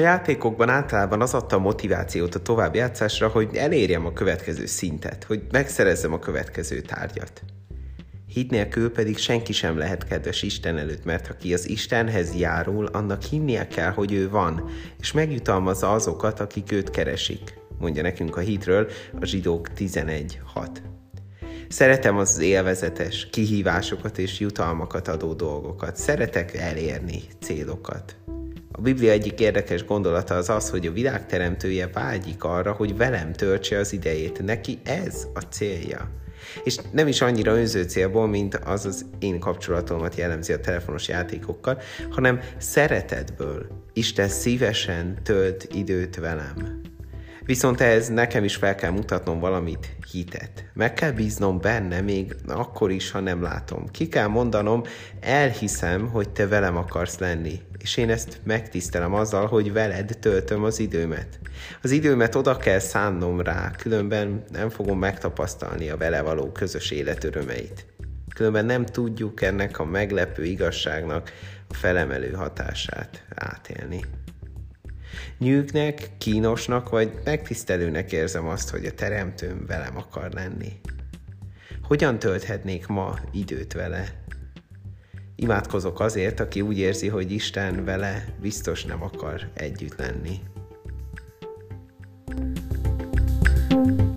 A játékokban általában az adta a motivációt a továbbjátszásra, hogy elérjem a következő szintet, hogy megszerezzem a következő tárgyat. Hit nélkül pedig senki sem lehet kedves Isten előtt, mert aki az Istenhez járul, annak hinnie kell, hogy ő van, és megjutalmazza azokat, akik őt keresik, mondja nekünk a hitről a zsidók 11.6. Szeretem az élvezetes kihívásokat és jutalmakat adó dolgokat. Szeretek elérni célokat. A Biblia egyik érdekes gondolata az az, hogy a világ teremtője vágyik arra, hogy velem töltse az idejét. Neki ez a célja. És nem is annyira önző célból, mint az az én kapcsolatomat jellemzi a telefonos játékokkal, hanem szeretetből. Isten szívesen tölt időt velem. Viszont ehhez nekem is fel kell mutatnom valamit, hitet. Meg kell bíznom benne, még akkor is, ha nem látom. Ki kell mondanom, elhiszem, hogy te velem akarsz lenni. És én ezt megtisztelem azzal, hogy veled töltöm az időmet. Az időmet oda kell szánnom rá, különben nem fogom megtapasztalni a vele való közös élet örömeit. Különben nem tudjuk ennek a meglepő igazságnak a felemelő hatását átélni nyűgnek, kínosnak vagy megtisztelőnek érzem azt, hogy a teremtőm velem akar lenni. Hogyan tölthetnék ma időt vele? Imádkozok azért, aki úgy érzi, hogy Isten vele biztos nem akar együtt lenni. thank you